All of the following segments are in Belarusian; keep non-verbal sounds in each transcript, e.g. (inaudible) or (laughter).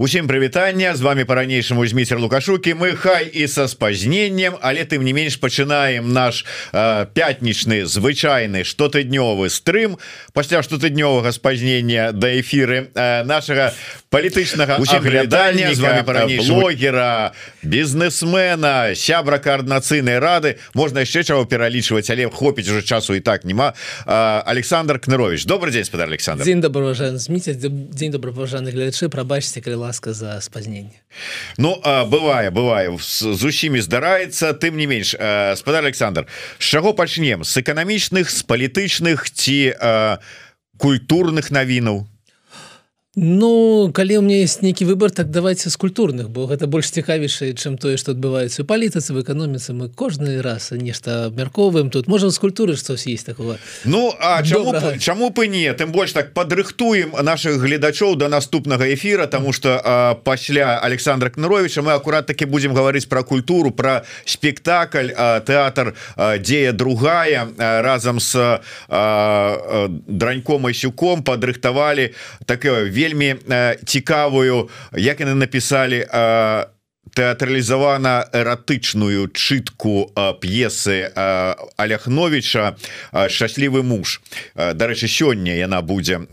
Усім прывітання з вами по-ранейшаму зміцер лукашукі мы хай і са спазненнем але тым не менш пачынаем наш э, пятнічны звычайны штотыднёвы стрым пасля штотыднёвага спазнення да эфіры э, нашага палітычнага глядання з вами блогера бізнесмена сябра коаардынацыйнай рады можна яшчэ чаго пералічваць але хопіць уже часу і так нема э, Александр кнырович добрый день спадар Александр дзень доброго зміцер дзень добрапаважаны гледачы прабачце калі ласка за спазненне Ну бывае бывае з усімі здараецца тым не менш. Спадар Александр з чаго пачнем? З эканамічных з палітычных ці культурных навінаў Ну калі у меня есть нейкі выбор так давайте з культурных бо гэта больш цікавейшае чым тое што адбываецца у палітыцы в эканоміцы. Мы кожны раз нешта абмяркоўваем. Тут можем з культуры штось есть такого Ну а чаму, чаму бы не? Тым больш так падрыхтуем наших гледачоў до наступнага эфира тому что пасля Александра кныровича мы акурат таки будем гаварыць про культуру про спектакль тэатр дзея другая разам с драньком Асюком падрыхтавалі такое вельмі вельмі цікавую як яны написали тэатралізавана эратычную чытку п'есы аляхновича шчаслівы муж дарэчы сёння яна будзе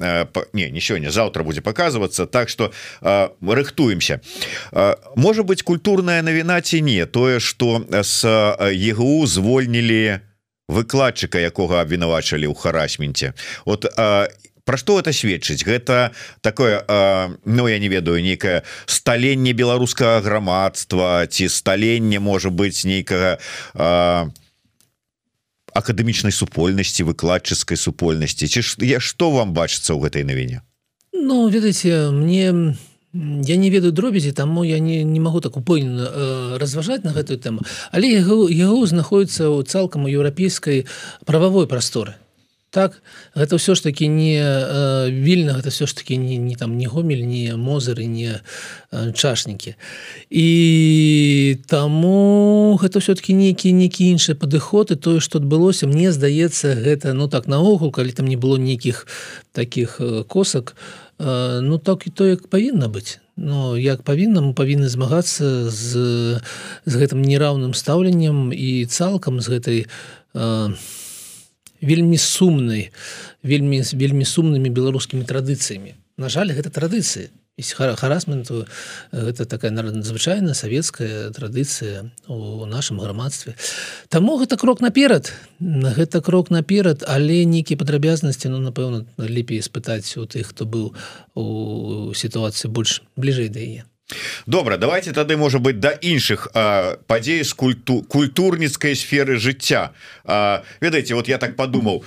не не сёння завтра будзе показываться так что рыхтуемся. Можа быть культурная навіна ці не тое что с ЕГУ звольнілі выкладчыка якога абвінавачалі ў харасменте от і про что это сведчыць? Гэта такое э, Ну я не ведаю нейкае сталенне беларускага грамадства ці сталенне можа быть нейкага э, акадэмічнай супольнасці выкладчыцкай супольнасці. Ці ж я что вам бачыцца ў гэтай навіне? Ну ведаеце мне я не ведаю дробязі таму я не, не могу так э, разважаць на гэтую тэму. Але яго, яго знаходіцца ў цалкам у еўрапейскай прававой прасторы так гэта ўсё ж таки не э, вільна гэта все ж таки не, не там не гомель не мозыры не э, чашнікі. І таму гэта все-таки нейкі нейкі іншыя падыходы тое что адбылося мне здаецца гэта ну так наогул калі там не было нейкіх таких э, косак э, ну так і то як павінна быць. Но як павінна мы павінны змагацца з з гэтым нераўным стаўленнем і цалкам з гэтай э, вельмі сумнай вельмі вельмі сумнымі беларускімі традыцыямі. На жаль гэта традыцыі харасменту гэта такая надзвычайная савецкая традыцыя у нашым грамадстве. Таму гэта крок наперад гэта крок наперад але нейкія падрабязнасці ну напэўна лепей спытаць у тых хто быў у сітуацыі больш бліжэй да яе добра давайте тады можа быть да іншых падзей з культу культурніцкай сферы жыцця ведаеце вот я так подумаў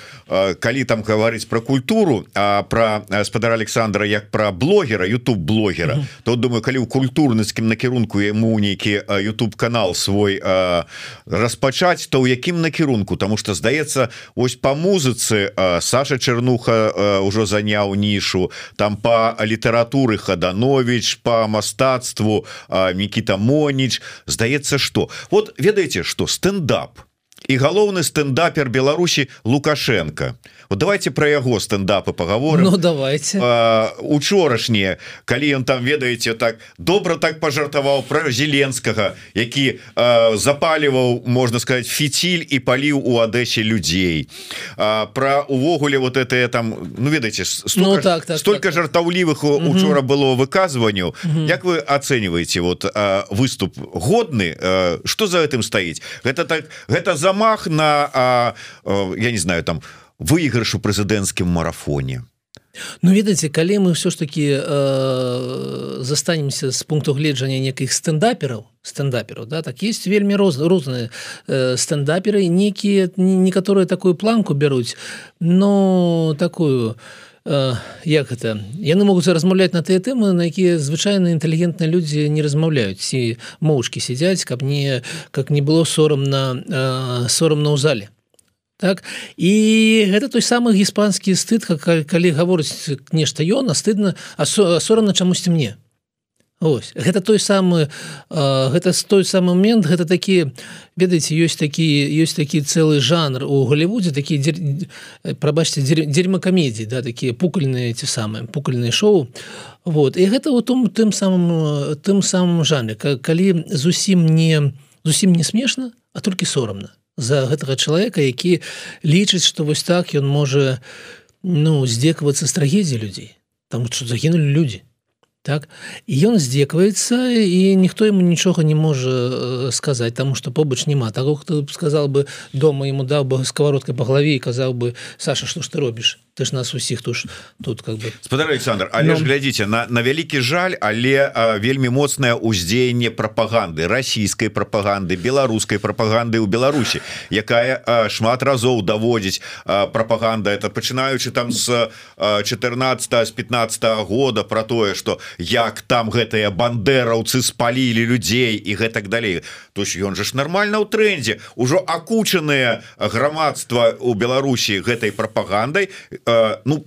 калі там гаварыць про культуру а про спадар Александра як про блогера YouTube блогера mm -hmm. то думаю калі ў культурніцкім накірунку яму нейкі YouTube канал свой распачаць то ў якім накірунку тому что здаецца ось по музыцы Саша чернуха ўжо заняў нішу там по літаратуры хаданович по моста мастацтву Мкіта Моніч здаецца что? Вот ведаеце что стендап і галоўны стендапер Беларусі Лукашенко. Вот давайте про яго стендапы поговорим ну, давайте учорашнее калі ён там ведаеце так добра так пожартаваў про зеленскага які запаліваў можна сказать фіціль і паліў у Адэсе людзей. Про увогуле вот это там ну ведаеце ну, так, так, столько так. жартаўлівых учора было выказыванню Як вы оцениваете вот выступ годны? Что за этим стаіць? Гэта так гэта замах на я не знаю там у выйгрыш у прэзідэнцкім марафоне. Ну ведаеце калі мы все ж таки э, застанемся з пункту гледжання некіх стендапераў стендапераў да так есть вельмі роз розныя э, стендаперы некія некаторыя такую планку бяруць но такую э, як это? Яны могуць размаўляць на тыя тэмы на якія звычайна інтэлігентныя людзі не размаўляюць. Ці моўчкі сядзяць каб не как не было сорамна э, сорамна ў зале. Так? І гэта той самы іспанскі стыд калі гаворыць нешта ён а стыдна а сорамна чамусьці мне Ось. Гэта той самы гэта той самы момент гэта такі ведаеце ёсць такі ёсць такі цэлы жанр у Голлівудзе такі прабачце дзерьма камедій да такія пукальныя ці самыя пукальныя шоу. Вот. І гэта у том тым самым тым самым жанре калі зусім не зусім не смешна а толькі сорамна за гэтага чалавека які лічыць што вось так ён можа ну здзекавацца з трагедзі людзей. Там что загінули людзі так? І ён здзекваецца і ніхто ему нічога не можа э, сказаць тому что побач няма таго хто сказал бы дома ему даў бы сковородкой по галаве і казаў бы Саша что ж ты робіш ты ж нас усіх туш тут как бы спадар Александр але ж глядзіце на на вялікі жаль але а, вельмі моцнае ўздзеянне прапаганды расійскай прапаганды беларускай прапаганды ў Беларусі якая а, шмат разоў даводзіць прапаганда это пачынаючы там з 14 з 15 -го года про тое что як там гэтыя бандераўцы спалілі людзей і гэтак далей. То ж ён же ж нормально ў трендзе ужо акучаныя грамадства у Беларусі гэтай прапагандай э, ну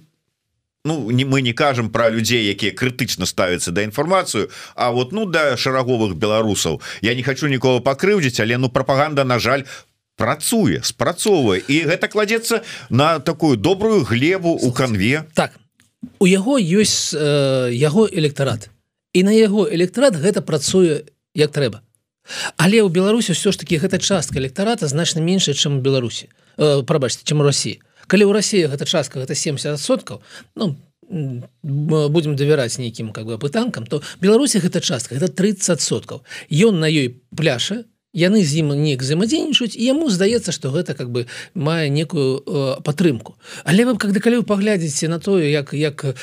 Ну, не мы не кажам про людзей якія крытычна ставятся да інфармацыю А вот ну да шараговых беларусаў. Я не хочу нікого пакрыўдзіць але ну прапаганда на жаль працуе спрацоўвае. І гэта кладзецца на такую добрую глебу у канве. Так у яго ёсць э, яго электарат і на яго электарат гэта працуе як трэба. Але ў беларусі ўсё ж таки гэта частка электарата значна меншая чым беларусі. Э, прабачце чым у Росіі калі ў Росіі гэта частка гэта 70соткаў ну будем давяраць нейкім как бы пытанкам то беларусі гэта частка это 30соткаў ён на ёй пляша яны з ім неяк взаимодзейнічаюць і яму здаецца что гэта как бы мае некую э, падтрымку але вы когда калі вы паглядзіце на тое як як э,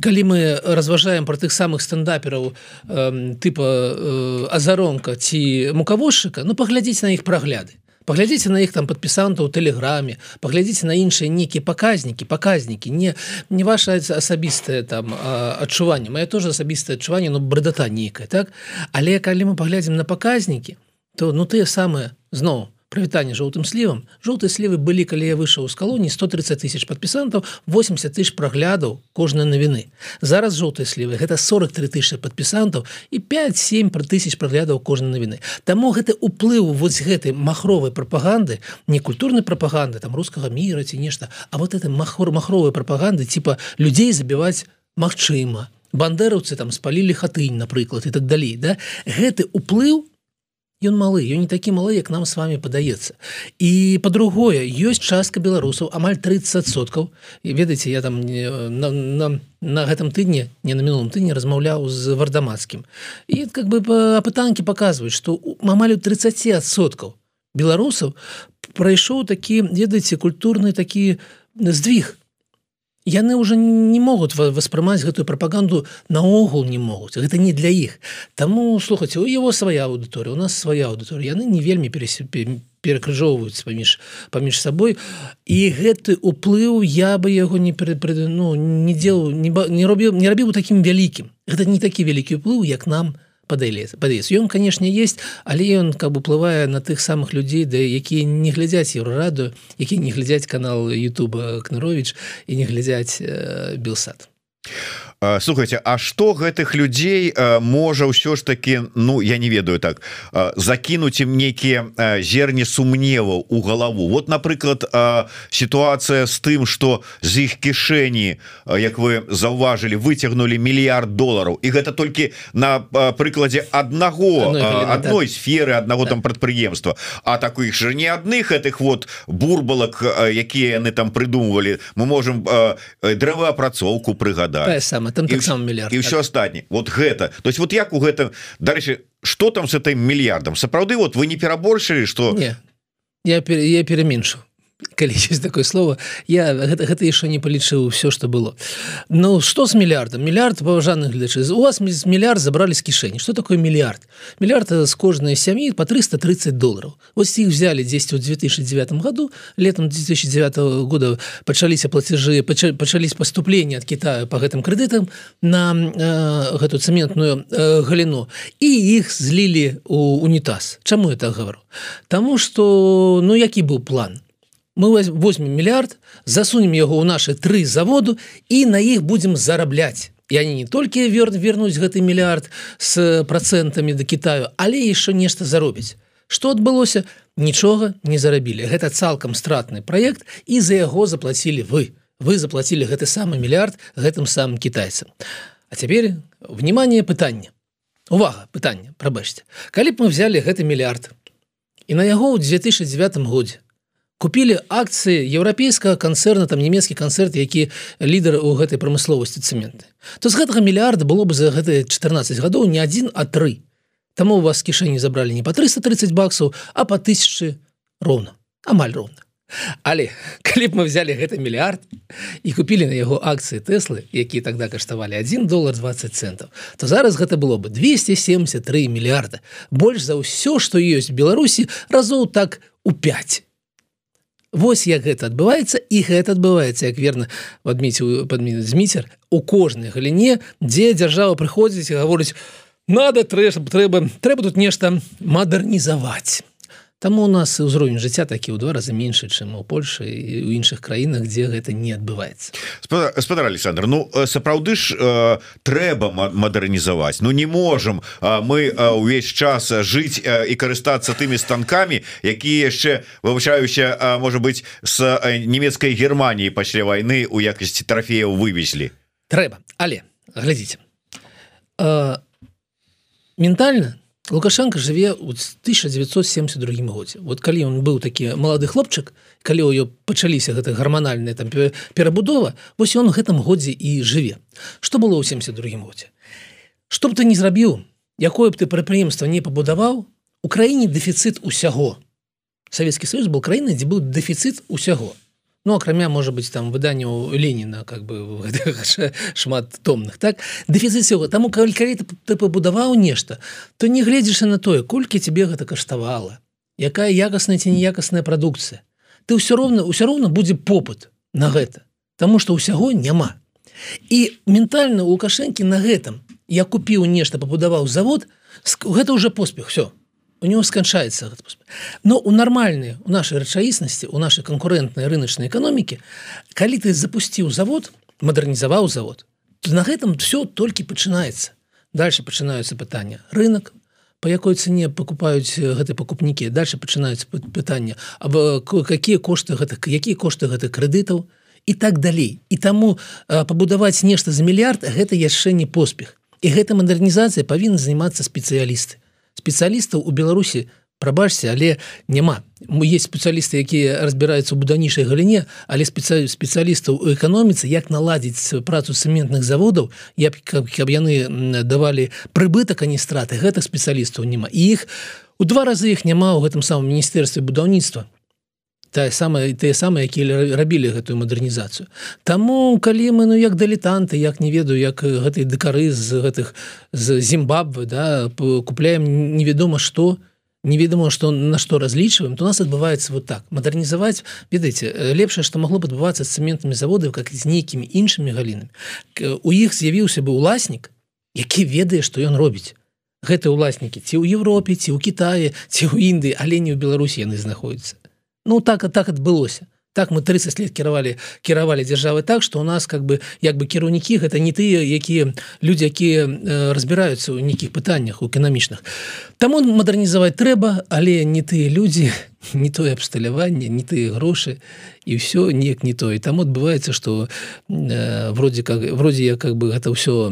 калі мы разважаем про тых самых стендапераў э, типа э, азаронка ці мукавозчыка ну паглядзіць на іх прагляды паглядзіце на іх там падпісантаў тэлеграме паглядзіце на іншыя нейкія паказнікі паказнікі не не ваша асабістае там адчуванне. Мае тоже асабістае адчуванне ну брадата нейкая так? Але калі мы паглядзім на паказнікі то ну тыя самыя зноў прывітанне жоўтым слівам жоўтыя слівы былі калі я выйшаў з калоні 130 тысяч падпісантаў 80 тысяч праглядаў кожнай навіны зараз жоўтыя слівы гэта 43 тысячи падпісантаў і 5-7 пра тысяч праглядаў кожнай навіны Таму гэты уплыў вось гэтай махровай прапаганды не культурнай прапаганды там рускага мира ці нешта А вот это махор махровай прапаганды типа людзей забіваць магчыма бандераўцы там спалілі хатынь напрыклад і так далей да? Гэты уплыў у ён малы ён не такі малы як нам с вами падаецца і по-другое ёсць частка беларусаў амаль 30соткаў і ведаеце я там на, на, на гэтым тыдні не на мінулым тыдні размаўляў з вардамацкім і как бы апытанкі показваюць что амаль 30соткаў беларусаў прайшоў такі ведаеце культурны такі здвиг яны уже не могуць воспрымаць гэтую прапаганду наогул не могуць. Гэта не для іх. Таму слухаць у его свая аўдыторыя у нас свая аўдыторыя. Яны не вельмі перакрыжоўваюць паміж паміж сабой. І гэты уплыў я бы яго не перапрыду ну не дзел не, не робіў не рабіў таким вялікім. Гэта не такі вялікі ўплыў як нам у падаецца ён канешне есть але ён как бы уплывае на тых самых людзей да якія не глядзяць еўрараду які не глядзяць канал Ютуба кнырович і не глядзяць э, белсад. а слухайте А что гэтых людзей можа ўсё ж таки Ну я не ведаю так закінуць ім нейкіе зерні сумневаў у галаву? Вот напрыклад сітуацыя з тым что з іх кішэні Як вы заўважылі выцягнули мільярд долараў. І гэта толькі на прыкладзе аднаго адной сферы аднаго там прадпрыемства. А так у іх же не адных гэтых вот бурбалак якія яны там придумывалі мы можем дрэваапрацоўку прыгадаць сама там таксама мільярд і ўсё так. астатні вот гэта. То есть вот як у гэтым дарэчы что там с этой мільярдам сапраўды вот вы не пераборшылі что не я я пераменшу калі (laughs) есть такое слово я гэта, гэта яшчэ не палічыў все что было. Ну что с мільярдам? Мільярд паважаных глядчы у вас мільярд забрали з кішэні. Что такое мільярд? Мільярд з кожнай сям'і по 330 долларов вот іх взяли 10 у 2009 году. Летом 2009 года пачаліся платежы пачались поступления от Китая по гэтым крэдытам на э, гэту цементную э, галіну. І іх злілі у унітаз. Чаму это говорю Таму что ну які быў план мы возьмем мільярд засунем яго ў наши тры заводу і на іх будем зарабляць і они не толькі вер вернуць гэты мільярд с процентамі да Китаю але еще нешта заробіць что адбылося нічога не зарабілі гэта цалкам стратны проект і за яго заплатілі вы. Вы заплатілі гэты самы мільярд гэтым самым китайцам. А цяпер внимание пытання увага пытання прабачце калі б мы взяли гэты мільярд і на яго ў 2009 годзе купілі акцыі еўрапейскага канцэрна там нямецкі канцэрт які лідар у гэтай прамысловасці цэменты то з гэтага мільярда было бы за гэтыя 14 гадоў не адзін а тры. Таму у вас кішэні забралі не по 330 баксаў а по тысячы роўна. Амаль роўна. Але (laughs) калі б мы взяли гэты мільярд і купілі на яго акцыі Тэслы якія тогда каштавалі 1 доллар 20 центов то зараз гэта было бы 273 мільярда. Больш за ўсё што ёсць Беларусі разоў так у 5 Вось як гэта адбываецца і гэта адбываецца як верна адміціў падмі зміцер у кожнай галіне дзе дзяржава прыходзіць і гаворыць надо трэба трэба трэба тут нешта мадэрнізаваць Таму у нас ўзровень жыцця такі ў два разы меншы чым у Польшы і ў іншых краінах дзе гэта не адбываецца. Спадар Александр Ну сапраўды ж э, трэба мадэрнізаваць. Ну не можем э, мы увесь час жыць э, і карыстацца тымі станкамі якія яшчэ вывучаюся можа быть с нямецкай Геррманіі пасля войны у якасці трофеяў вывезлі. Трэба. Але глядзіце э, ментальна лукашенко жыве ў 1972 годзе вот калі он быў такі малады хлопчык калі ў пачаліся гэта гарманальная там перабудова вось он гэтым годзе і жыве что было ў 72 годзе что б ты не зрабіў якое б ты прадпрыемства не пабудаваў у краіне дэфіцыт усяго. Савецкі союз был краінай дзе быў дэфіцыт усяго Ну акрамя можа быть там выданняў Леніна как бы (laughs) шмат томных так? Всего. Таму калі ты пабудаваў нешта то не гледзіш на тое колькі тебе гэта каштавала якая якасная ці неякасная прадукцыя ты ўсё роўна ўсё роўна будзе попыт на гэта Таму что ўсяго няма. І ментальна лукашэнкі на гэтым я купіў нешта пабудаваў завод гэта уже поспех все у него сканчаецца но у нармальныя у нашай рэчаіснасці у нашай канкурэнтнай рыначнай эканомікі калі ты запусціў завод мадэрнізаваў завод. То на гэтым все толькі пачынаецца дальше пачынаюцца пытання рынок по якой цене покупаюць гэты пакупнікі дальше пачынаюцца пытання аб какие кошты гэтых якія кошты гэтых крэдытаў і так далей. І таму пабудаваць нешта за мільярд гэта яшчэ не поспех. І гэта мадэрнізацыя павінна займацца спецыялісты спецыялістаў у беларусі прабачце але няма. Мы есть спецыялісты якія разбіраюцца ў буданішай галіне але спецыяль спецыялістаў у эканоміцы як наладзіць працу цэментных заводаў я каб, каб яны давалі прыбытак а не страты. Гэтых спецыялістаў няма іх у два разы іх няма ў гэтым самом міністэрстве будаўніцтва тая самая тыя самыя якія рабілі гэтую мадэрнізацыю. Таму калі мы ну як дылетанты як не ведаю як гэтай дэкары з гэтых з Зімбабвы да купляем невядома што неведома што на што разлічваем то у нас адбываецца вот так. Мадэрнізаваць ведаеце лепшае што магло б адбывацца з цэментнымі заводаў как з нейкімі іншымі галінамі. У іх з'явіўся бы уласнік які ведае што ён робіць. Гэтыя ўласнікі ці ў Европе ці ў Китае ці ў Індыі але не ў Беларусі яны знаходзяцца Ну так так адбылося так мы 30 лет кіравалі кіравалі дзяржавы так что у нас как бы як бы кіраўнікі гэта не тыя якія людзі якія э, разбіраюцца ў нейкіх пытаннях у эканамічных Таму мадэрнізаваць трэба але не тыя людзі не тое абсталяванне не тыя грошы і все неяк не то. І там адбываецца что э, вроде как вроде я как бы гэта ўсё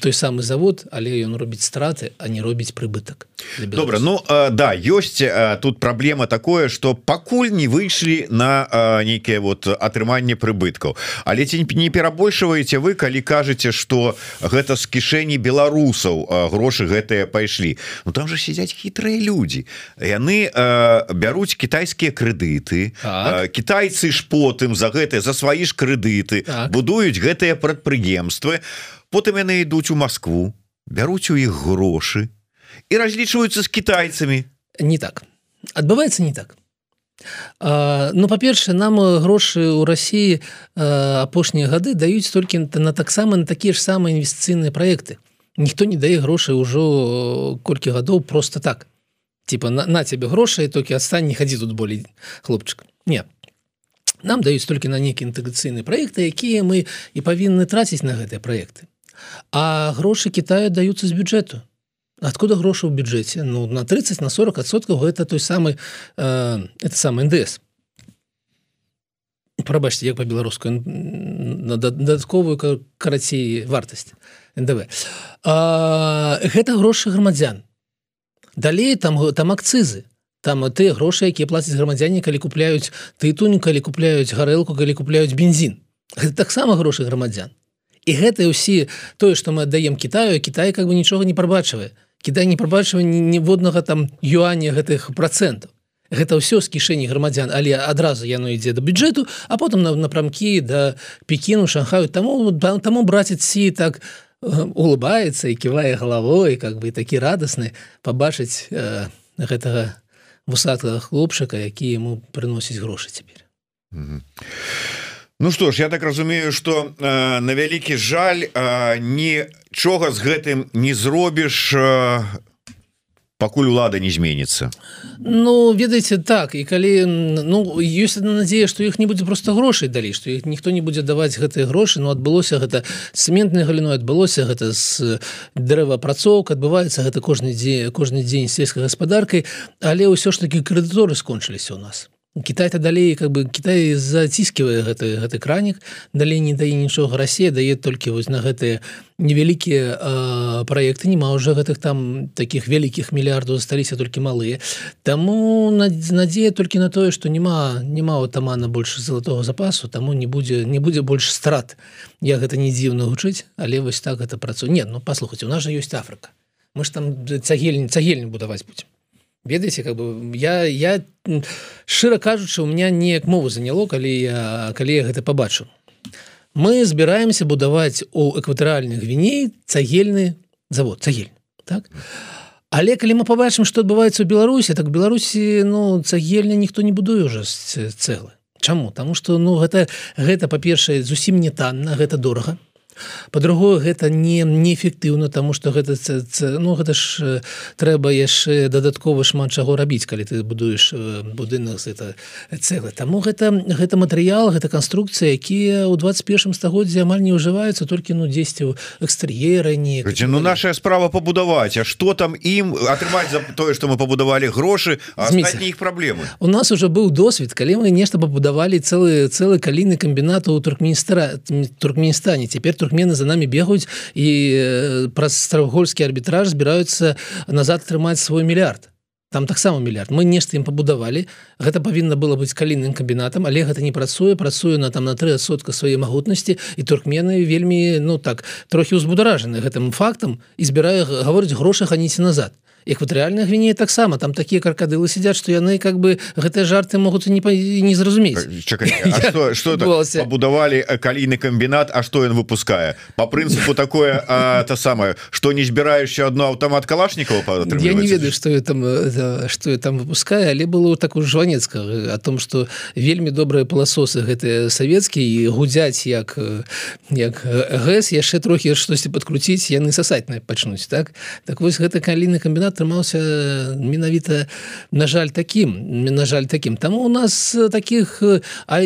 той самы завод але ён робіць страты а не робіць прыбытак добра Ну э, да ёсць э, тут праблема такое что пакуль не выйшлі на э, нейкіе вот атрыманне прыбыткаў але ці не перабольшваеце вы калі кажаце что гэта з кішэні беларусаў э, грошы гэтыя пайшлі. Ну там же сядзяць хітрыя людзі яны э, бяруць кітайскія крэдыты так. э, китайцы ж потым за гэтыя за свае ж крэдыты так. будуюць гэтыя прадпрыемствы. Потым яны ідуць у Москву бяруць у іх грошы і разлічваюцца з кітайцамі. Не так. Адбываецца не так. А, ну па-першае нам грошы ў Росіі апошнія гады даюць толькі на таксама на такія ж самыя інвестыцыйныя проекты ніхто не дае грошай ужо колькі гадоў просто так типа на, на тебе грошай толькі адстань не хадзі тут болей хлопчык не нам даюць толькі на нейкі інтэграцыйны проекты якія мы і павінны траціць на гэтыя проекты. А грошы Китая даюцца з бюджэту откуда грошы ў бюджэце ну на 30 на 40 адсоткаў это той самы э, это сам ндс. Прабачце як по-беларуску на дадатковую карацей вартасць ндв. А, гэта грошы грамадзян далей там там акцызы. Там ты грошы якія плацяць грамадзяне калі купляюць тытунь калі купляюць гарэлку калі купляюць бензин таксама грошы грамадзян. І гэтыя ўсі тое што мы аддаем Китаю Кітай как бы нічога не прабачвае. Кідай не прабачвае ніводнага там юаня гэтых процентаў Гэта ўсё з кішэні грамадзян але адразу яно ідзе да бюджэту а потым на напрамкі да пекіну шанхаю. Таму таму браціць сі так (laughs) улыбаецца і ківае галавой как бы такі радасны пабачыць э, гэтага вусатага хлопчыка які яму прыносіць грошы цяпер mm -hmm. Ну что ж я так разумею что э, на вялікі жаль э, нічога з гэтым не зробіш э, пакуль улада не зменится Ну ведаеце так і калі ну есть одна надзея что іх не будзе просто грошай далей что іх ніхто не будзе даваць гэтыя грошы но адбылося гэта цементной галіной адбылося гэта з дрэваапрацоўка адбываецца гэта кожны дзень кожны дзень сельскай гаспадаркай але ўсё ж таки крэдыторы скончыліся у нас Китай-то далей как бы Китай заціскивае гэты гэты кранік далей не дае нічога Россия дае толькі вось на гэтыя невялікія проекты нема уже гэтых там таких вялікіх мільярдаў засталіся толькі малыя Таму надзея толькі на тое что няма няма тамана больше золотого запасу таму не будзе не будзе больш страт. Я гэта не дзіўна гучыць але вось так это працу нет ну послухайте у нас же есть Африка. Мы ж там цагельні цагельні будаваць будем ведаеце как бы я я шчыра кажучы у меня неяк мову заняло калі я калі я гэта побачыў мы збіраемся будаваць у экватарыальных гвіней цагельны завод цагель так? Але калі мы побачым что адбываецца у беларусі так беларусі ну цагельня ніхто не будуе уже цэлы. Чаму? Таму что ну гэта гэта па-першае зусім не танна гэта дорага по-другое гэта не неэфектыўна тому что гэта ц, ц, ну гэта ж трэба яшчэ дадаткова шмат чаго рабіць калі ты будуеш будынак это цэлы таму гэта гэта матэрыял гэта канструкцыя якія ў 21 стагоддзе амаль не ўжываюцца толькі ну 10 экстэр'еры не ну наша справа пабудаваць А что там ім атрымаць за тое что мы пабудавалі грошы іх праблемы? У нас уже быў досвед калі мы нешта пабудавалі цэлы цэлы каліны камбінату у туркменістра туркменістане. Цяпер тут туркмены за нами бегаюць і э, праз страгольскі арбітраж збіраюцца назад атрымаць свой мільярд там таксама мільярд мы нешта ім пабудавалі гэта павінна было быць калінным камбінатам але гэта не працуе. Працуе на там на тры сотка свае магутнасці і туркмены вельмі ну так трохі ўзбударажаны гэтым фактам і збірае гаворыць грошы ханіце назад экватарыальная гвінея таксама там такія каркадылы сядзяць што яны как бы гэтыя жарты могуць не не зразумець. Что (laughs) будавалі калійны камбінат А что ён выпускае? По прынцыпу такое то самое что не збіраешься одно аўтамат калашнікаў я не ведаю что там что я там выпускаю але было так у жванецка о том что вельмі добрыя паласосы гэтыя савецкі і гудзяць як як гэс яшчэ трохі штосьці подкруціць яны сасаць пачнуць так? Так вось гэта каліны камбінат атрымаўся менавіта на жаль таким на жаль таким там у нас таких а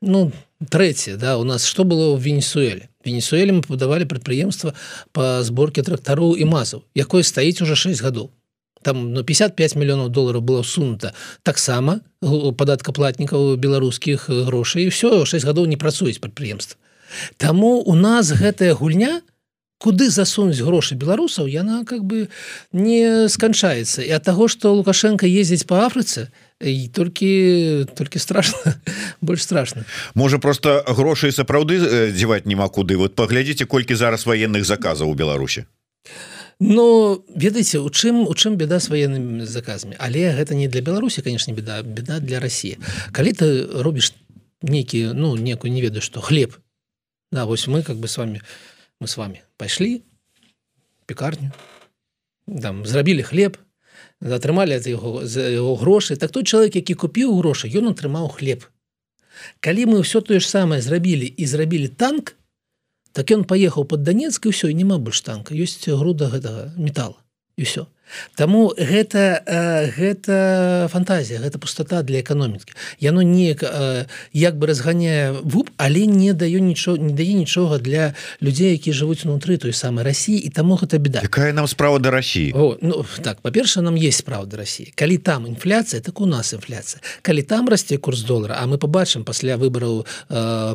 ну трэці да у нас что было в венесуэле? Венесуэле мы падавалі прадпрыемства по зборке трактару і мазаў якое стаіць уже 6 гадоў. Там ну 55 мільёнаў долараў было сунута. Таксама падаткаплатнікаў беларускіх грошай і все 6 гадоў не працуюць прадпрыемства Таму у нас гэтая гульня у куды засунуць грошы беларусаў яна как бы не сканчаецца. І ад таго что лукашенко ездзіць по Афрыцы і толькі толькі страшно (laughs) больш страшно можа просто грошай сапраўды дзеваць няма куды. Вот паглядзіце колькі зараз военных заказаў у Беларусі. Ну ведаеце у чым у чым беда с военными заказами але гэта не для Беларусі конечно беда беда для России калі ты робіш нейкі ну некую не ведаю что хлеб Да вось мы как бы с вами у мы с вами пайшлі пекарню там зрабілі хлеб атрымалі за яго за яго грошы. Так той чалавек які купіў грошы ён атрымаў хлеб. Калі мы ўсё тое ж самае зрабілі і зрабілі танк так ён паехаў под данецк і ўсё і няма больш танка. Ёсць груда гэтага металла і все Таму гэта гэта фантазія гэта пустота для эканомікі. Яно неяк як бы разганяе вуп але не даю нічого не дае нічога для людзей які жывуць унутры той самай Росіі і таму гэта беда якая нам справа да Росіі ну, так па-перша нам есть правда Росіі калі там інфляцыя так у нас інфляцыя. Калі там расце курс долара а мы побачым пасля выбараў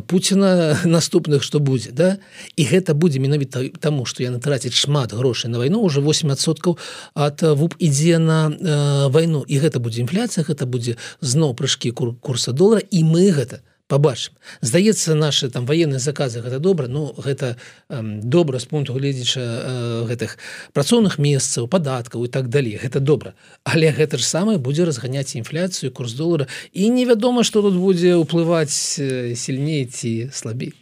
Пуціна (laughs) наступных што будзе да? І гэта будзе менавіта таму што яны трацяць шмат грошай на вайну уже 8соткаў ад вуп ідзе на э, вайну. І гэта будзе інфляцыя гэта будзе зноў прыжкі кур, курса долара і мы гэта побачым здаецца наши там военные заказы гэта добра Ну гэта э, добра з пункту гледзяча э, гэтых працоўных месцаў падаткаў і так далей. Гэта добра. Але гэта ж самае будзе разганяць інфляцыю курс долара і невядома что тут будзе ўплываць э, сильней ці слабей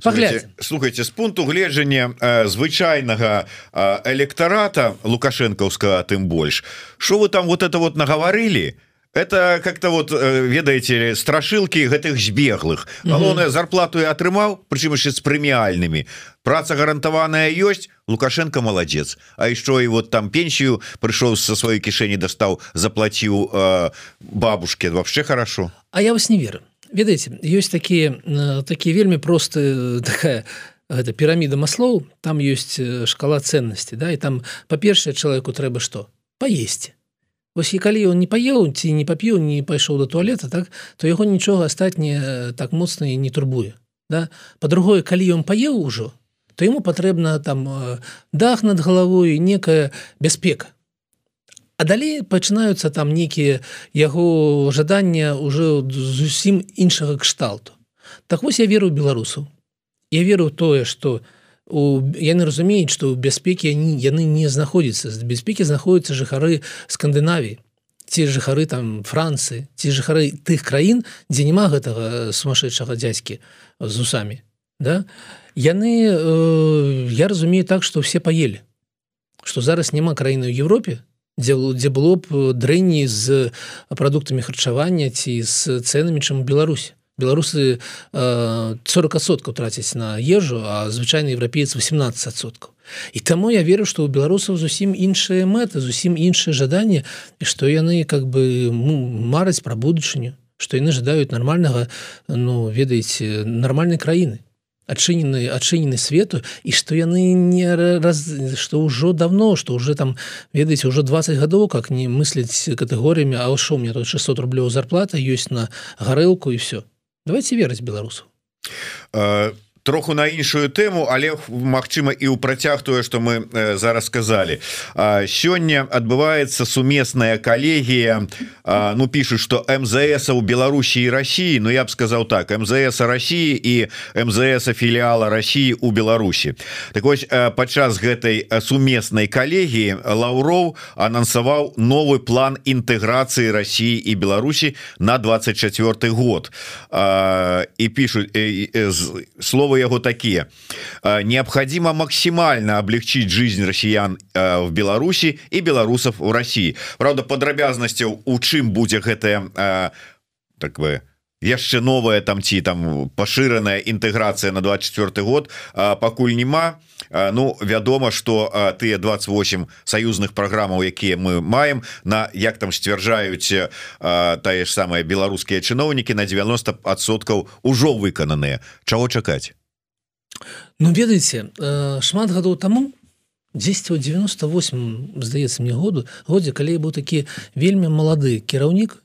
Слухайте, слухайте з пункту гледжання э, звычайнага э, электарата лукашэнкаўскага тым больш что вы там вот это вот наговорили это как-то вот э, ведаеце страшылки гэтых збеглых. Галоўная зарплату я атрымаў прычым яшчэ з прэміальнымі. Праца гарантаваная ёсць лукашенко молодец А еще и вот там пенсию прыйшоў со сваёй кішэні дастаў заплаціў э, бабушке. Вообще хорошо. А я вас не веру ведаеце ёсць такія такія вельмі просты такая гэта піраміда маслоў там ёсць шкала ценнасці да і там па-першае чалавеку трэба што паесці Вось і калі он не паеў ці не папіў не пайшоў до туалета так то яго нічога астатняе так моцна і не турбуе да. По-другое калі ён паеў ужо то ему патрэбна там дах над галавой некая бяспека А далей пачынаюцца там нейкія яго жадання ўжо зусім іншага кшталту. Так вось я веру беларусаў. Я веру тое, што у... яны разумеюць, што ў бяспекі яны не знаходзяцца. з бяспекі знаходзяцца жыхары Скандынавіі ці жыхары там Францыі, ці жыхары тых краін, дзе няма гэтага сумасшедшага дзядзькі з усамі. Да? Яны э, я разумею так, што ўсе паелі, што зараз няма краіны ў Еўропе, дзе, дзе было б дрэнней з прадуктамі харчавання ці з цэнамі чым Беларусі беларусы э, 40соткаў трацяць на ежу а звычайны еўрапеец 18соткаў і таму я веру што ў беларусаў зусім іншыя мэты зусім іншыя жаданні і што яны как бы ну, мараць пра будучыню што яны жадаюць нармальнага ну ведаеце нармальнай краіны адчынены адчынены свету і што яны не раз што ўжо давно што уже там ведаеце ўжо 20 гадоў как не мысліць катэгорыямі А шо мне тут 600 рублёў зарплата ёсць на гарэлку і все давайте верыць беларусу а троху на іншую тэму але Мачыма і ў працяг тое что мы зараз сказали сёння адбываецца сумесная калегія. Ну пишут что МЗС у Беларусі і России Ну я б сказал так МЗС России і МЗС філіала России у Беларусі. Так вось падчас гэтай сумеснай калегіі Лаўроў анансаваў новы план інтэграцыі России і Беларусі на 24 год. І пишут яго такие. Необходимо максимально облегчить жизнь россиян в Беларуси и белорусов в России. Правда падрабязнасцяў у чым будзе гэтая так бы яшчэ новая там ці там пашыраная інтэграцыя на 24 год. Пакуль няма Ну вядома что тыя 28 саюзных праграмаў якія мы маем на як там сцвярджаюць тае ж самыя беларускія чыноўнікі на 90соткаў ужо выкананыя. Чаго чакаць Ну ведаеце э, шмат гадоў таму 10 98 здаецца мне году годзе калі быў такі вельмі малады кіраўнік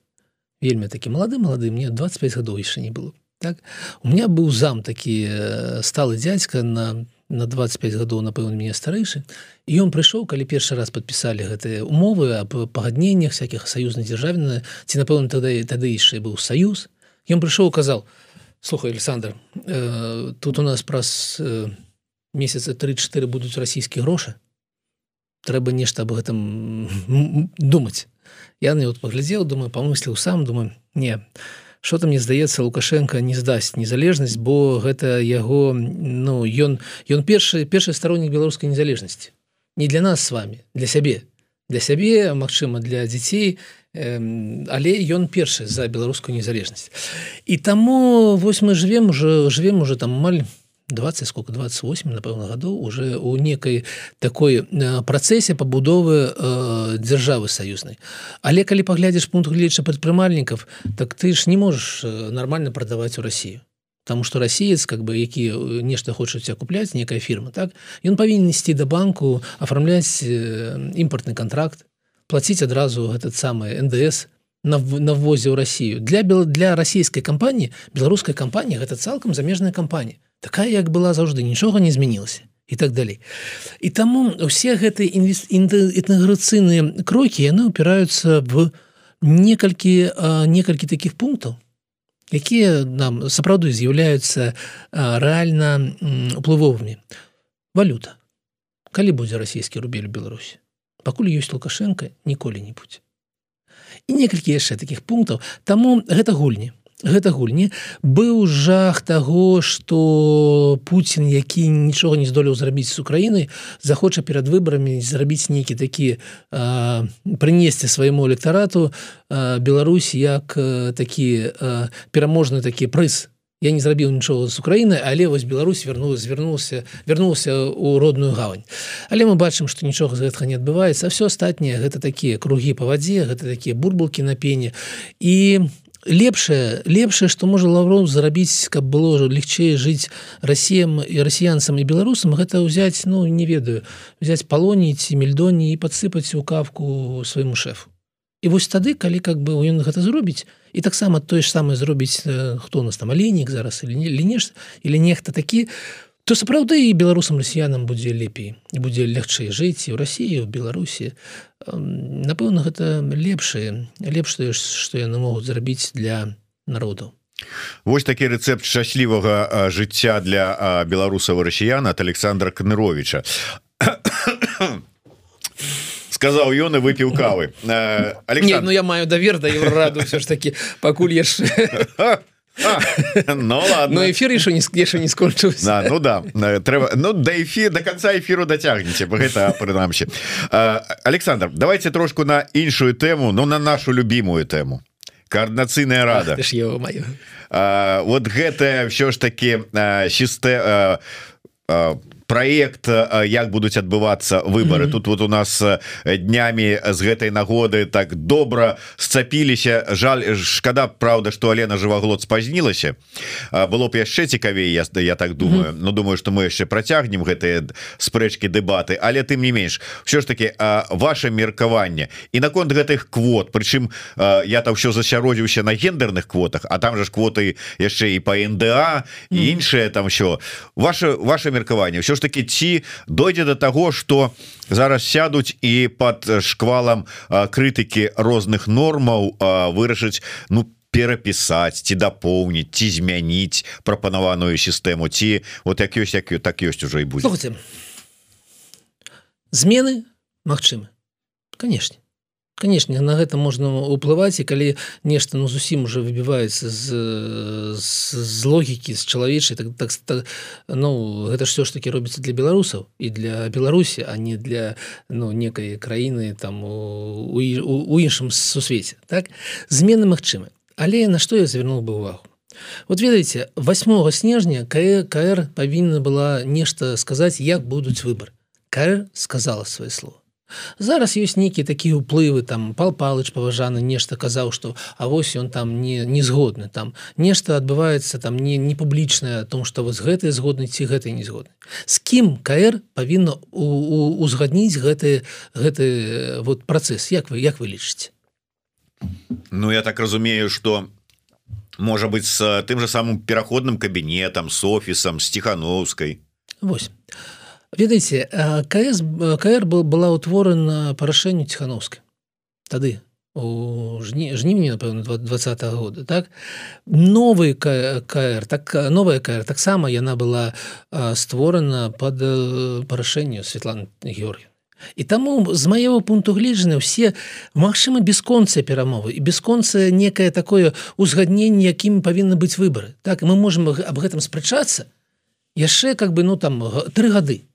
вельмі такі малады малады мне 25 гадоў яшчэ не было так? У меня быў зам такі э, сталы дзядзька на на 25 гадоў напэўна мяне старэйшы. І ён прыйшоў калі першы раз подпісалі гэтыя умовы аб пагадненнях всякихх саюзнай дзяржавіны ці напэўна тады тады яшчэ быў саюз. Ён прыйшоў казал слухай Александр э, тут у нас праз э, месяца 3-4 будуць расійскія грошы трэба нешта об гэтым думаць я на вот паглядзеў думаю памысліў сам думаю не что там мне здаецца лукашенко не здасць незалежнасць бо гэта яго ну ён ён першы першы староннік беларускай незалежнасці не для нас с вами для сябе для сябе Мачыма для дзяцей але ён першы за беларускую незалежнасць. І таму вось мы живвем уже живвем уже там маль 20 сколько 28 напэўна гадоў уже у некай такой працэсе пабудовы э, дзяржавы саюзнай. Але калі паглядзіш пункт гледча прадпрымальнікаў так ты ж не можешь нормально прадаваць у Россию Таму что расеец как бы які нешта хочуць купляць некая фірма так ён павінен ісці да банку афармляць імпортны контракт платіць адразу этот самы НДС на ввозе ў Россию. Для для расійскай кампаніі беларускай кампаніі гэта цалкам замежная кампанія такая як была заўжды нічога не змянілася і так далей і таму усе гэтыя інтэграцыйныя крокі яны упіраюцца в некалькі некалькі таких пунктаў якія нам сапраўды з'яўляюцца рэальна уплывовымі. Валюта. Калі будзе расійскі рубель Беларусі пакуль ёсць лукашенко ніколі-небудзь і некалькі яшчэ таких пунктаў. Таму гэта гульні. Гэта гульні. Быў жах таго что Путін які нічога не здолеў зрабіць з Украінай захоча перад выбарамі зрабіць нейкі такі прынесці свайму электарату Беларусь як такі пераможны такі прыз я не зрабіў нічога з Украіны але вось Беларусь вернула звярнулся вернулся у родную гавань. Але мы бачым што нічога з гэтага не адбываецца все астатніе гэта такія кругі па вадзе гэта такія бурбалкі на пене. І лепшае лепшае што можа лавров зарабіць каб было ўжо легчэй жыць расіям і расіянцам і беларусам гэта ўзяць ну не ведаю взять палоніць мельдоні і подсыпаць у кавку свайму шефу і вось тады калі как бы ён гэта зробіць і таксама тое ж самае зробіць хто у нас там аленік зараз или не лінеш или нехта такі то сапраўды і беларусам расіянам будзе лепей будзе лягчэй жыць і ў рассіі в беларусі. Напэўна гэта лепшае лепшае што яны могуць зрабіць для народу Вось такі рэцэпт шчаслівага жыцця для беларусаў расіян от Александра Кныровича сказаў ён і выпіў кавы. (laughs) Александр... ну я маю давер да раду все ж таки пакуль яшчэ Ну ладно. Но эфир еще не яшчэ не скончыўся да, Ну да трэба Ну да эфир до конца эфиру дацягнеце гэта прынамсі Александр давайте трошку на іншую тэму но на нашу любимую тэму коорднацыйная рада. вот гэтае все ж таки чистэ проект як будуць адбывацца выборы mm -hmm. тут вот у нас днямі з гэтай нагоды так добра сцапіліся. Жаль шкада Праўда что Алена жываглот спазнілася. Было б яшчэ цікавей я я так думаю. Mm -hmm. Ну думаю что мы яшчэ працягнем гэтыя спрэчки дэбаты. Але тым не менш все ж таки ваше меркаванне. І наконт гэтых квот прычым я там все засяродзіўся на гендерных квотах а там же ж квоты яшчэ і по НДА і mm -hmm. іншае там все ваше ваше меркаванне все ж таки ці дойдзе до того что зараз сядуць і под шквалам крытыкі розных нормаў вырашыць ну перапісаць ці дапоўніць ці змяніць прапанаваную сістэму ці вот як ёсць як так ёсць уже і будзе. Змены Мачымы конечно конечно на гэта можна уплываць і калі нешта ну зусім уже выбіваецца з, з, з логікі з чалавечай так, так, так ну гэта ж все ж таки робіцца для беларусаў і для Беларусі а не для ну некай краіны там у, у, у іншым сусвеце так? Змены магчымы але на што я звярнул бы увагу? Вот ведаеце 8 снежня КР павінна была нешта сказаць як будуць выбор КР сказала свое слово зараз ёсць нейкія такія ўплывы там пал палыч паважаны нешта казаў что А вось ён там не не згодны там нешта адбываецца там не не публічнае том что вы з гэтай згодны ці гэтай не згодны з кім КР павінна узгадніць гэты гэты вот працэс? Як вы як вы лічыце? Ну я так разумею что можа быть с тым же самым пераходным кабінетам с офісам с тихохановскай Вось ведаеце КС КР была утворана па рашэнню ціхановскай тады у жні жніні напэўна два года так? Новый КР так новая КР таксама яна была створана под парашэнню Светланы Георгію І таму з маего пункту гледжання все магчыма бясконцыя перамовы і бясконцае некае такое узгадненне якімі павінны быць выбары. Так мы можем об гэтым спрачацца яшчэ как бы ну там тры гады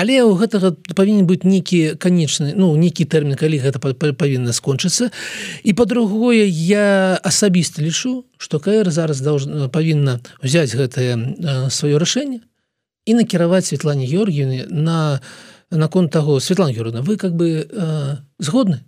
але у гэтага павінен быць нейкі канечны ну нейкі тэрмін калі гэта павінна скончыцца. І по-другое я асабіста лічу что КР зараз должна павінна взять гэтае сваё рашэнне і накіраваць Светлане Георгіны на наконт таго Светлана Георгіна вы как бы э, згодны?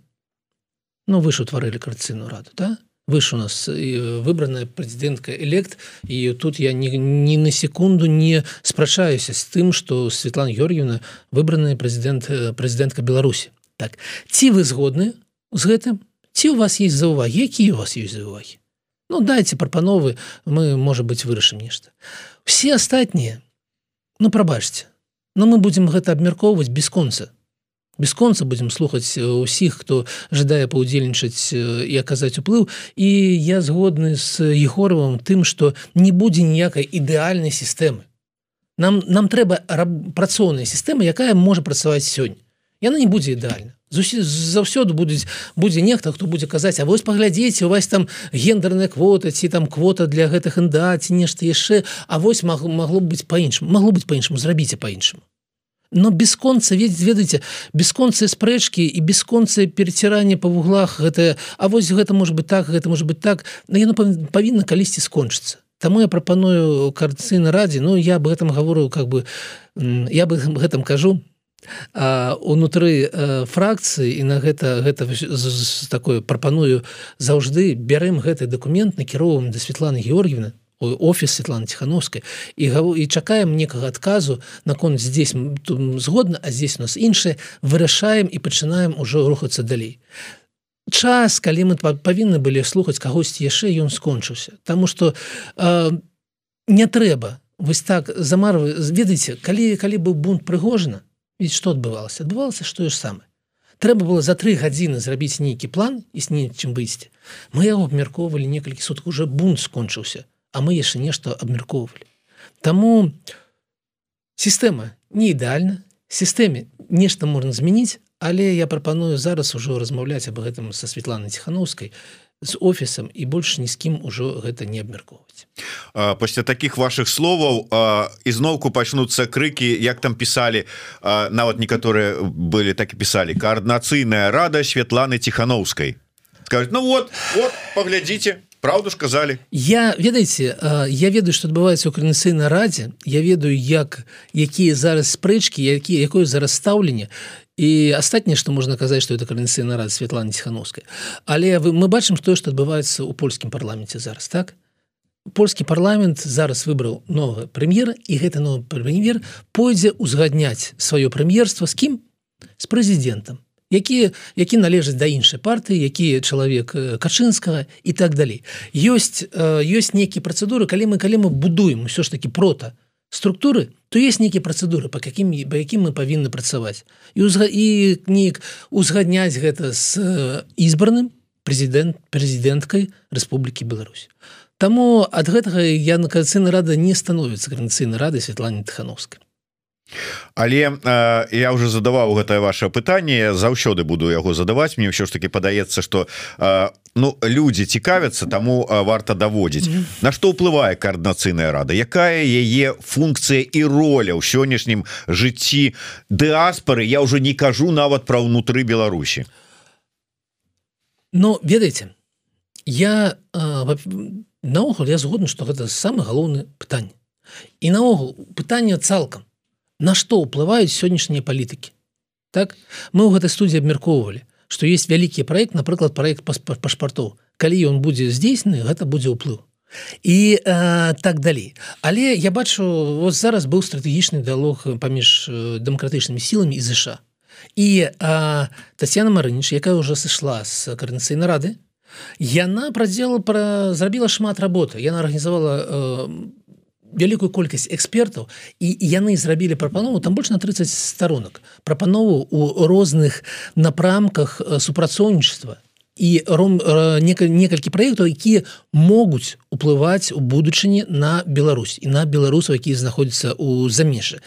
Ну вы ж утварылі карцыну раду да выш у нас выбраная прэзідэнтка элект і тут я ні, ні на секунду не спрачаюся з тым што Светлана Георгіевна выбраная прэзідэнт прэзідэнтка Беларусі так ці вы згодны з гэтым ці у вас есть заўвагі якія у вас ёсць заўвагі Ну дайте прапановы мы можа быть вырашым нешта все астатнія ну прабачце но мы будемм гэта абмяркоўваць бесконца бесконца будем слухаць усіх хто жадае паўдзельнічаць і аказаць уплыў. І я згодны з егоровым тым что не будзе ніякай ідэальнай сістэмы. Нам нам трэба працоўная сістэма якая можа працаваць сёння. Яна не будзе ідэальна. Заўсёды будуць будзе нехта хто будзе казаць А вось паглядзеце у вас там гендерная квота ці там квота для гэтых інда ці нешта яшчэ А вось магло магло быць па-іншаму магло быць па-іншаму зрабіце па-іншаму но бесконца ведь ведаеце бесконцы спрэчки і бесконцы перецірання по вуглах гэта А вось гэта может быть так гэта может быть так но яно павінна калісьці скончыцца Таму я прапаную карцыны радзе Ну я бы гэтым гаворыў как бы я бы гэтым кажу. Унутры фракцыі і на гэта гэта такое прапаную заўжды бярэм гэты документ накіроўваем да Светланы Георгіевны офіс Светланы Тхановскай і і чакаем некага адказу наконт здесь згодна а здесь у нас іншае вырашаем і пачынаем ужо рухацца далей. Час калі мы павінны былі слухаць кагосьці яшчэ ён скончыўся. Таму что э, не трэба. Вось так замарвы ведаеце калі калі быў бунт прыгожана ведь что адбывалася? Адбывалася што ж самае. Трэба было за тры гадзіны зрабіць нейкі план і с нечым выйсці. Мы яго абмяркоўвалі некалькі сутак уже бунт скончыўся а мы яшчэ нешта абмяркоўвалі Таму сістэма не ідэальна сістэме нешта можна змяніць але я прапаную зараз ужо размаўляць аб гэтым са Светланай ціхановскай з офісам і больш ні з кім ужо гэта не абмяркоўваць пасля таких ваших словаў ізноўку пачнуцца крыкі як там пісалі нават некаторыя былі так і пісалі коаардынацыйная рада Светланы ціхановскай скажуть ну вот вот паглядзіце правду сказали. Я ведаеце я ведаю что адбываецца у карнацыйнай радзе. Я ведаю як якія зараз спрэчки які якое зараз стаўленне і астатняе что можна казаць что это карнацыйна рад Светлана ціхановская. Але вы мы бачым тое что адбываецца у польскім парламенце зараз так? Польскі парламент зараз выбраў новы прэм'ера і гэта новы прэм'ер пойдзе узгадняць сваё прэм'ерства з кім? З прэзідэнтам які які належаць да іншай партыі які чалавек качынскага і так далей. Ёсць ёсць нейкія працэдуры калі мы калі мы будуем ўсё ж таки прота структуры то есть нейкія працэдуры по каким по якім мы павінны працаваць. І узга, і неяк узгадняць гэта з ізбраным прэзідэнт прэзідэнткай Рэспублікі Беларусь. Таму ад гэтага я на кацыны рада не становіцца карнацыйнай рады Святлане тхановскай але э, я уже задаваў гэтае ваше пытанне заўсёды буду яго задаваць. Мне ўсё ж таки падаецца что э, ну люди цікавяцца тому э, варта даводзіць. Mm -hmm. на что ўплывае коаардынацыйная рада? Якая яе функція і роля ў сённяшнім жыцці дыаспоры я уже не кажу нават про ўнутры Беларусі? Но ведаеце я э, наогул я згодны что гэта самы галоўны пытанне. І наогул пытанне цалкам на што ўплываюць сённяшнія палітыкі? Так мы ў гэтай студіі абмяркоўвалі што есть вялікі проект напрыклад проект пашпартоў калі ён будзе здзейснены гэта будзе ўплыў. І э, так далей. Але я бачу вот зараз быў стратэгічны дыалог паміж дэмакратычнымі сіламі і ЗША і э, Тасяна Марыніч якая уже сышла з карнацыйнай рады яна прадзела пра зрабіла шмат работы. Яна арганізавала э, вялікую колькасць экспертаў і яны зрабілі прапанову там больш на 30 сторонок. Прапанову у розных напрамках супрацоўнічества і ром некалькі праектаў якія могуць уплываць у будучыні на Беларусь і на беларусаў якія знаходзяцца ў замешы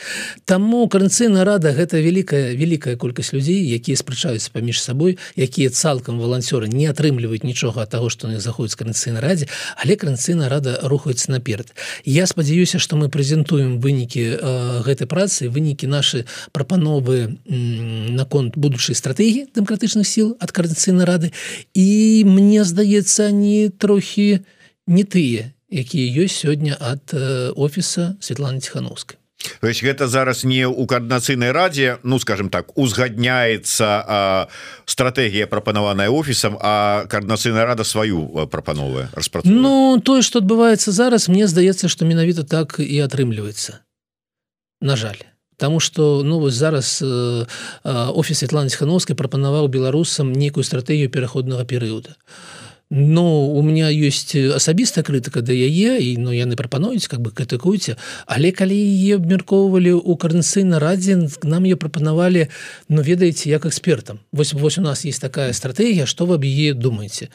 Таму каранцыйная рада гэта вялікая вялікая колькасць людзей якія спрачаюцца паміж сабой якія цалкам валанцёры не атрымліваюць нічога ад таго што не заходзяць каранцыйнай радзе але каранцыйная рада рухаецца наперад. Я спадзяюся што мы прэзентуем вынікі э, гэтай працы вынікі нашы прапановы наконт будучай стратэгіі дэмакратычных сіл ад каранцыйнай рады. і мне здаецца не трохі не тыя якія ёсць сёння ад офіса Светланы ціхановскай то есть гэта зараз не у коорднацыйнай раде ну скажем так узгадняется стратегія прапанаваная офісам а коорднацыйная рада сваю прапановая Ну тое что адбываецца зараз мне здаецца что менавіта так і атрымліваецца на жаль Таму что ну вось зараз э, офіс Светланы хановскай прапанаваў беларусам нейкую стратегію пераходнага перыяда Ну у меня ёсць асабістая крытыка да яе і ну яны прапануюць как бы крытыкуйце але калі яе абмяркоўвалі у карнцыйна радзе нам ее прапанавалі Ну ведаеце як экспертам. Вось вось у нас есть такая стратегія что вы аб яе думаете?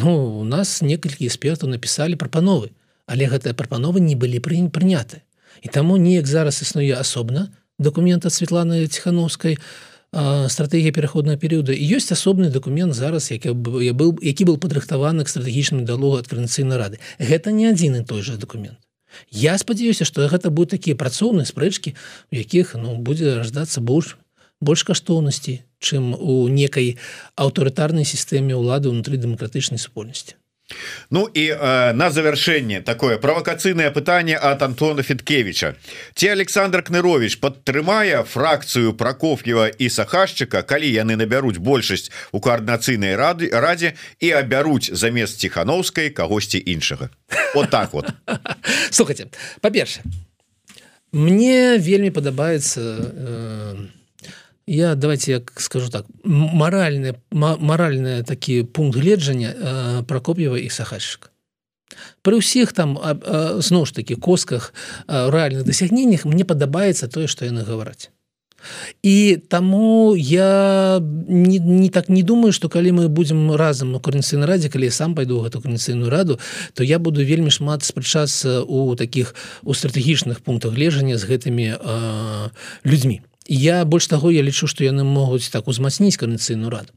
Ну у нас некалькі экспертаў написали прапановы але гэтыя прапановы не былі пры прыняты і таму неяк зараз існуе асобна документа Светланы Тхановскай стратегія пераходнага перыяда і ёсць асобны документ зараз які я был які был падрыхтаваны к стратэгічным дыалогу ад карнацыйнай рады. Гэта не адзін і той же документ. Я спадзяюся што гэта будуць такія працоўныя спрэчкі у якіх ну будзе раждацца больш больш каштоўнасці чым у некай аўтарытарнай сістэме ўлады ўнутры дэмакратычнай супольнасці Ну і э, на завяршэнне такое правакацыйнае пытанне от Антона Фіткевича. Ці Александр Кнырович падтрымае фракцыю пракоф'ева і сахашчыка калі яны набяруць большасць у коаардынацыйнай рады радзе і абяруць замест ціхановскай кагосьці іншага вот так вот (laughs) слухайте па-перша мне вельмі падабаецца э, я давайте я скажу так. Моральны моральны такі пункт гледжання э, прокоп'ева і сахальчыка при ўсіх там зноў ж таки косках рэальных дасягненнях мне падабаецца тое что яны гавараць і таму я не, не так не думаю что калі мы будем разам у карнцыйнай радзе калі сам пайду гэту карнцыйную раду то я буду вельмі шмат спрачацца у таких у стратэгічных пунктах гледжання з гэтымі э, людзьмі я больш таго я лічу што яны могуць так узмацніць канцыйную раду.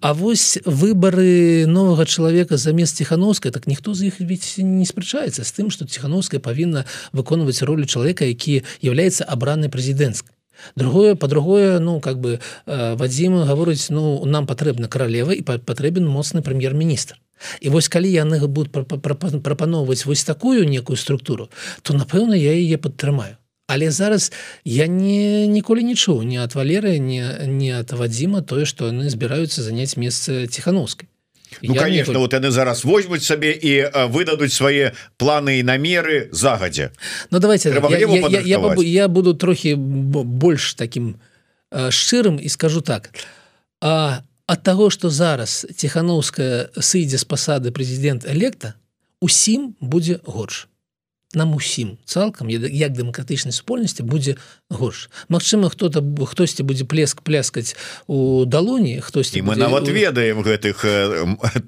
А вось выбары новага чалавека замест ціхановскай так ніхто з іх ведь не спрачаецца з тым што ціхановская павінна выконваць ролю чалавека які являецца абранай прэзідэнцкай. Другое по-другое ну как бы э, вадзіма гаворыць ну нам патрэбна каралева і патрэбен моцны прэм'ер-міністр. І вось калі яны будуць прапаноўваць вось такую некую структуру то напэўна я яе падтрымаю Але зараз я не ніколі не чуў ні ад валеры не не ад вадзіма тое што яны збіраюцца заняць месца ціхановскай. Ну, конечно ніколі... вот яны зараз возьмуць сабе і выдадуць свае планы і намеры загадзе Ну давайте я, я, я, я, я буду трохі больш таким шчырым і скажу так. А ад таго што зараз ціхановская сыдзе з пасады прэзідэнт электа усім будзе горш нам усім цалкам як дэмакратычнай супольнасці будзе горш Мачыма хто-то хтосьці будзе плеск пляскаць у далоні хтосьці мы нават ведаем гэтых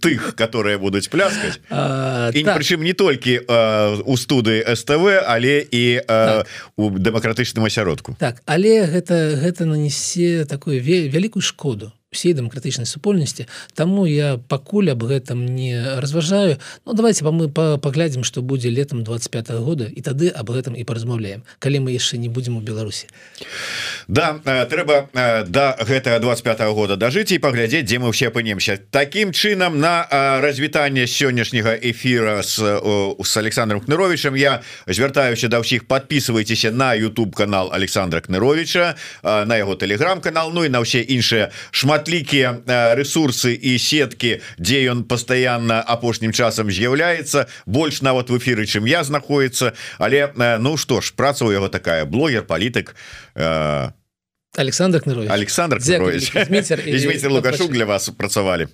тых которые будуць пляскаць і так. прычым не толькі у студы СТВ але і так. у дэмакратычным асяродку так але гэта гэта нанесе такую вялікую шкоду всей дэмакратычнай супольнасці Таму я пакуль аб гэтым не разважаю Ну давайте мы паглядзім што будзе летом 25 -го года і тады аб гэтым і паразмаўляем калі мы яшчэ не будзем у Беларусі Да трэба да гэтага 25 -го года дажыць і паглядзець дзе мы все апынемся. Такім чынам на развітанне сённяшняга эфира с с Александром кныровичем я звяртаюся да ўсіх подписывайтеся на YouTube канал Александра кныровича на яго телеграм-канал Ну і на ўсе іншыя шмат шматлікія э, ресурсы і сеткі дзе ён постоянно апошнім часам з'яўляецца больш нават в эфиры чым я знаходіцца але э, ну что ж праца у яго такая. Блогер палітык Александр Александр (laughs) Лукашук для вас працавалі